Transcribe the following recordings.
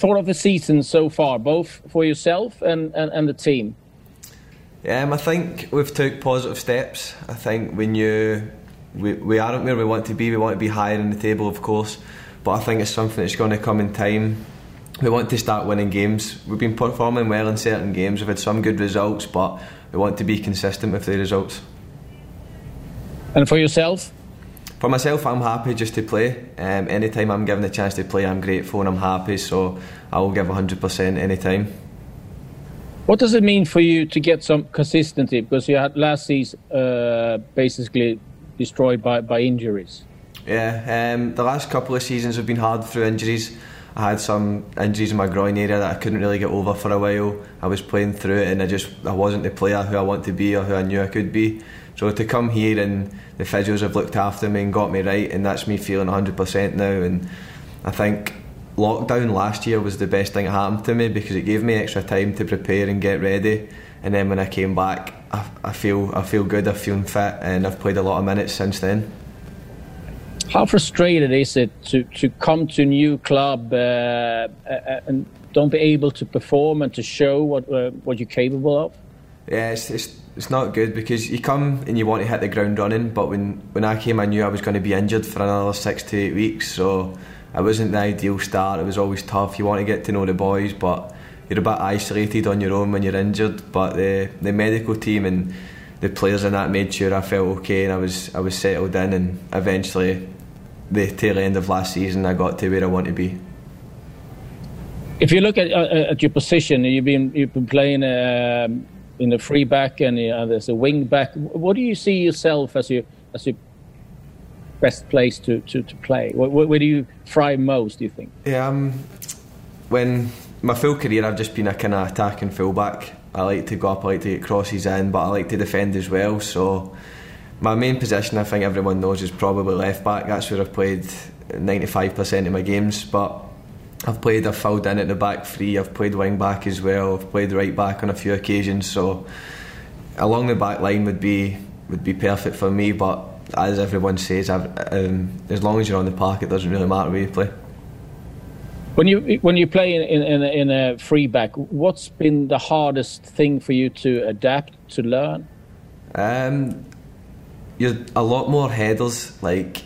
thought of the season so far, both for yourself and, and, and the team? Um, I think we've took positive steps. I think we knew we, we aren't where we want to be. We want to be higher in the table, of course, but I think it's something that's going to come in time. We want to start winning games. We've been performing well in certain games. We've had some good results, but we want to be consistent with the results. And for yourself? For myself, I'm happy just to play. Um, anytime I'm given the chance to play, I'm grateful and I'm happy. So I will give 100% anytime. What does it mean for you to get some consistency? Because you had last season uh, basically destroyed by, by injuries. Yeah, um, the last couple of seasons have been hard through injuries. I had some injuries in my groin area that I couldn't really get over for a while. I was playing through it and I just I wasn't the player who I want to be or who I knew I could be. So to come here and the physios have looked after me and got me right, and that's me feeling 100% now. And I think lockdown last year was the best thing that happened to me because it gave me extra time to prepare and get ready. And then when I came back, I, I feel I feel good. I feel fit, and I've played a lot of minutes since then. How frustrated is it to, to come to a new club uh, uh and don't be able to perform and to show what uh, what you're capable of? Yeah, it's, it's it's not good because you come and you want to hit the ground running, but when when I came, I knew I was going to be injured for another six to eight weeks, so it wasn't the ideal start. It was always tough. You want to get to know the boys, but you're a bit isolated on your own when you're injured. But the the medical team and the players in that made sure I felt okay and I was I was settled in and eventually the tail end of last season, I got to where I want to be. If you look at, uh, at your position, you've been you've been playing um, in the free back and there's a wing back. What do you see yourself as your as your best place to, to, to play? Where, where, do you thrive most? Do you think? Yeah, um, when my full career, I've just been a kind of attacking fullback. I like to go up, I like to get crosses in, but I like to defend as well. So my main position, I think everyone knows, is probably left back. That's where I've played 95% of my games. But I've played, I've filled in at the back three, I've played wing back as well, I've played right back on a few occasions. So along the back line would be would be perfect for me. But as everyone says, um, as long as you're on the park, it doesn't really matter where you play. When you when you play in in, in a free back, what's been the hardest thing for you to adapt to learn? Um, you're a lot more headers like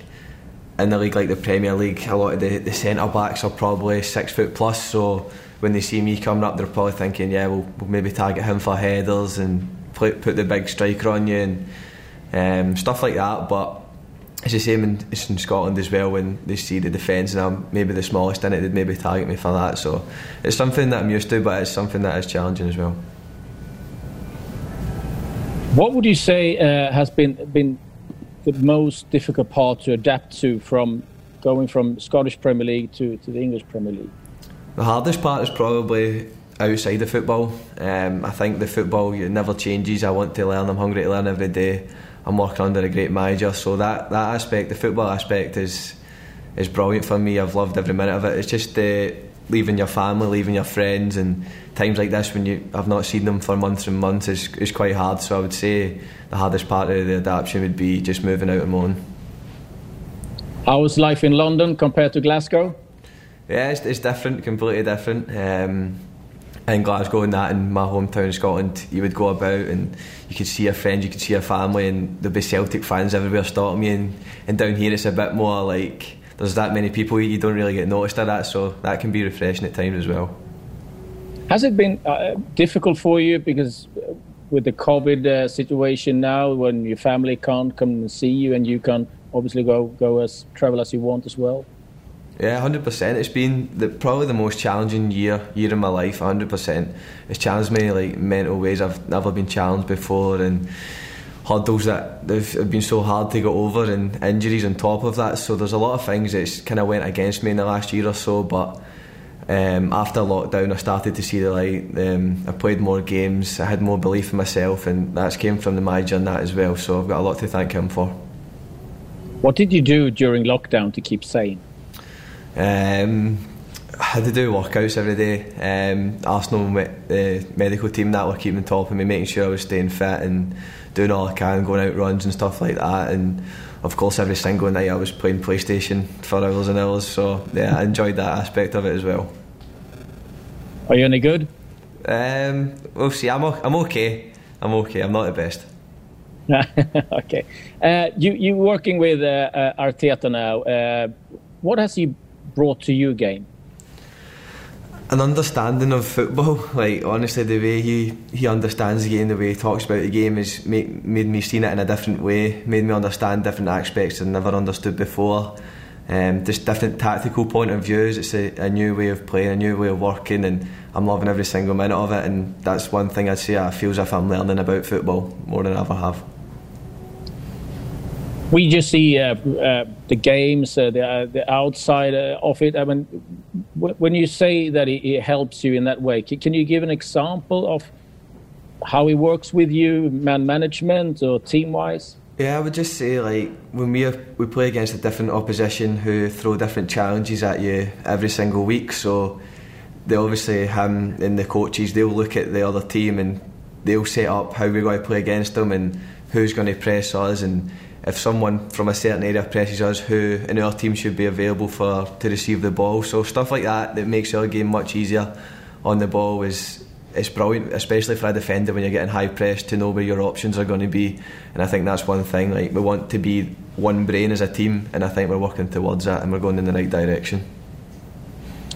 in the league like the Premier League a lot of the, the centre backs are probably six foot plus so when they see me coming up they're probably thinking yeah we'll, we'll maybe target him for headers and play, put the big striker on you and um, stuff like that but it's the same in, it's in Scotland as well when they see the defence and I'm maybe the smallest in it they'd maybe target me for that so it's something that I'm used to but it's something that is challenging as well. What would you say uh, has been been the most difficult part to adapt to from going from Scottish Premier League to, to the English Premier League? The hardest part is probably outside of football. Um, I think the football never changes. I want to learn. I'm hungry to learn every day. I'm working under a great manager, so that that aspect, the football aspect, is is brilliant for me. I've loved every minute of it. It's just uh, leaving your family, leaving your friends, and times like this when you have not seen them for months and months is, is quite hard. So I would say the hardest part of the adaptation would be just moving out on my own. How was life in London compared to Glasgow? Yeah, it's, it's different, completely different. Um, in Glasgow and that in my hometown of Scotland, you would go about and you could see your friends, you could see your family, and there'd be Celtic fans everywhere stopping me. And, and down here, it's a bit more like there's that many people, you don't really get noticed at that, so that can be refreshing at times as well. Has it been uh, difficult for you because uh, with the COVID uh, situation now, when your family can't come and see you, and you can obviously go go as travel as you want as well? Yeah, hundred percent. It's been the, probably the most challenging year year in my life. hundred percent. It's challenged me like mental ways I've never been challenged before, and hurdles that have been so hard to get over, and injuries on top of that. So there's a lot of things that's kind of went against me in the last year or so, but. Um, after lockdown, I started to see the light. Um, I played more games. I had more belief in myself, and that's came from the manager and that as well. So I've got a lot to thank him for. What did you do during lockdown to keep sane? Um, had to do workouts every day. Um, Arsenal, the medical team, that were keeping top of me, making sure I was staying fit and doing all I can, going out runs and stuff like that. And of course, every single night I was playing PlayStation for hours and hours. So yeah, I enjoyed that aspect of it as well. Are you any good? Um, we'll see. I'm, I'm okay. I'm okay. I'm not the best. okay. Uh, you you working with uh, uh, Arteta now. Uh, what has he brought to your game? An understanding of football. Like honestly, the way he, he understands the game, the way he talks about the game, has made, made me see it in a different way. Made me understand different aspects I never understood before. Um, just different tactical point of views. It's a, a, new way of playing, a new way of working, and I'm loving every single minute of it. And that's one thing I'd say I feel as if I'm learning about football more than I ever have we just see uh, uh, the games, uh, the, uh, the outside uh, of it. I mean, when you say that it, it, helps you in that way, can you give an example of how it works with you, man management or team wise? Yeah, I would just say like when we we play against a different opposition who throw different challenges at you every single week. So they obviously him and the coaches they'll look at the other team and they'll set up how we're going to play against them and who's going to press us and if someone from a certain area presses us, who in our team should be available for to receive the ball. So stuff like that that makes our game much easier on the ball is it's brilliant, especially for a defender when you're getting high press to know where your options are going to be. And I think that's one thing. Like we want to be one brain as a team, and I think we're working towards that, and we're going in the right direction.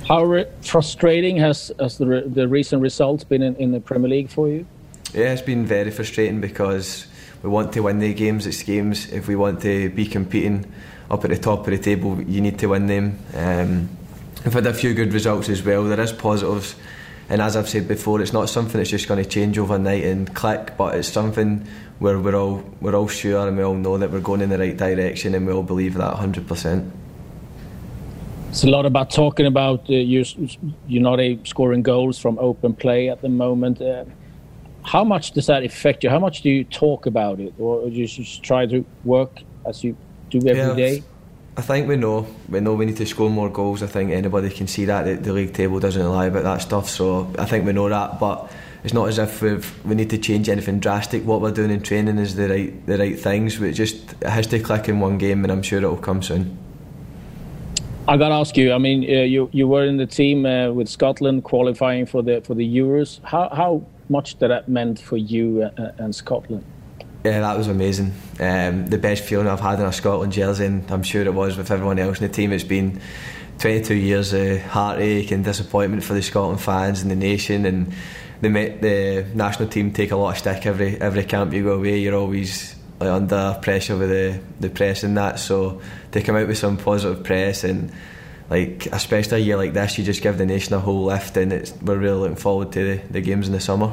How re- frustrating has, has the, re- the recent results been in, in the Premier League for you? Yeah, it's been very frustrating because we want to win the games. It's games. If we want to be competing up at the top of the table, you need to win them. Um, we've had a few good results as well. There is positives, and as I've said before, it's not something that's just going to change overnight and click, but it's something where we're all we're all sure and we all know that we're going in the right direction, and we all believe that 100 percent. It's a lot about talking about uh, you. You're not a scoring goals from open play at the moment. Uh, how much does that affect you? How much do you talk about it, or do you just try to work as you do every yeah, day? I think we know we know we need to score more goals. I think anybody can see that the, the league table doesn't lie about that stuff. So I think we know that, but it's not as if we've, we need to change anything drastic. What we're doing in training is the right the right things. But it just it has to click in one game, and I'm sure it will come soon. I got to ask you. I mean, uh, you you were in the team uh, with Scotland qualifying for the for the Euros. How how much that that meant for you uh, uh, and Scotland. Yeah, that was amazing. Um, the best feeling I've had in a Scotland jersey, and I'm sure it was with everyone else in the team. It's been 22 years of heartache and disappointment for the Scotland fans and the nation, and the the national team take a lot of stick every every camp you go away. You're always like, under pressure with the the press and that. So to come out with some positive press and like especially a year like this, you just give the nation a whole lift, and it's, we're really looking forward to the, the games in the summer.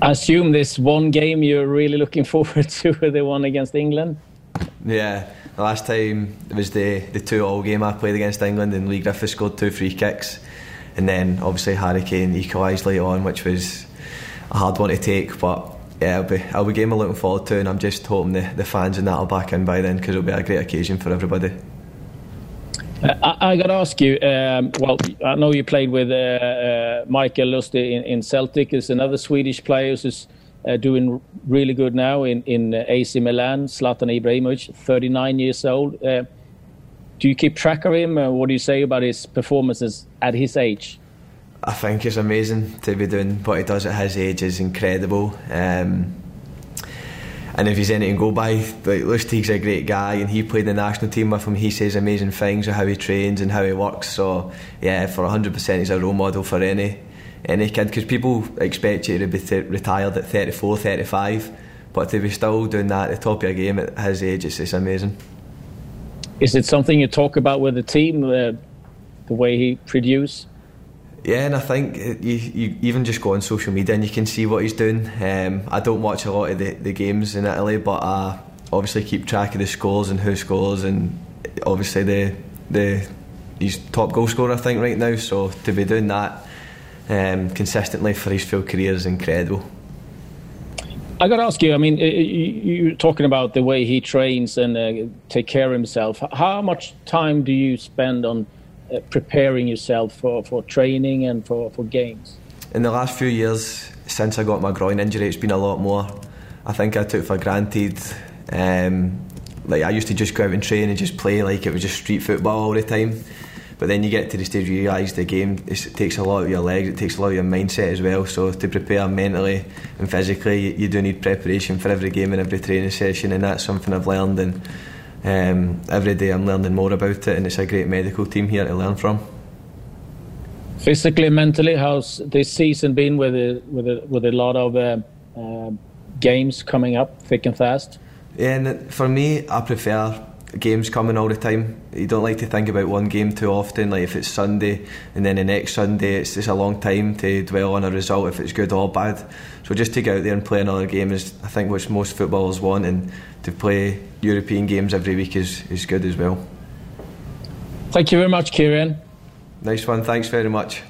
I assume this one game you're really looking forward to, the one against England. Yeah, the last time it was the the two all game I played against England, and Leigh Griffiths scored two free kicks, and then obviously Harry Kane equalised late on, which was a hard one to take, but. Yeah, it'll be, it'll be a game I'm looking forward to, and I'm just hoping the, the fans and that will back in by then because it'll be a great occasion for everybody. I, I got to ask you. Um, well, I know you played with uh, uh, Mikael Lustig in, in, Celtic. There's another Swedish player who's uh, doing really good now in, in uh, AC Milan. Zlatan Ibrahimovic, 39 years old. Uh, do you keep track of him? what do you say about his performances at his age? I think it's amazing to be doing what he does at his age. is incredible. Um, and if he's anything go by, like Lustig's a great guy, and he played in the national team with him. He says amazing things of how he trains and how he works. So yeah, for 100%, he's a role model for any any kid because people expect you to be retired at 34, 35, but to be still doing that at the top of your game at his age, it's, it's amazing. Is it something you talk about with the team, uh, the way he produces? Yeah, and I think you, you even just go on social media and you can see what he's doing. Um, I don't watch a lot of the, the games in Italy, but I obviously keep track of the scores and who scores, and obviously the the he's top goal scorer I think right now. So to be doing that um, consistently for his full career is incredible. I got to ask you. I mean, you're talking about the way he trains and uh, take care of himself. How much time do you spend on? Uh, preparing yourself for, for training and for, for games? In the last few years, since I got my groin injury, it's been a lot more. I think I took for granted. Um, like I used to just go out and train and just play like it was just street football all the time. But then you get to the stage where you realise the game it takes a lot of your legs, it takes a lot of your mindset as well. So to prepare mentally and physically, you, you do need preparation for every game and every training session, and that's something I've learned. And um, every day I'm learning more about it, and it's a great medical team here to learn from. Physically, mentally, how's this season been with a, with a, with a lot of uh, uh, games coming up thick and fast? Yeah, and for me, I prefer games coming all the time. You don't like to think about one game too often. Like if it's Sunday and then the next Sunday, it's just a long time to dwell on a result if it's good or bad. So just to get out there and play another game is, I think, what most footballers want, and to play European games every week is, is good as well. Thank you very much, Kieran. Nice one. Thanks very much.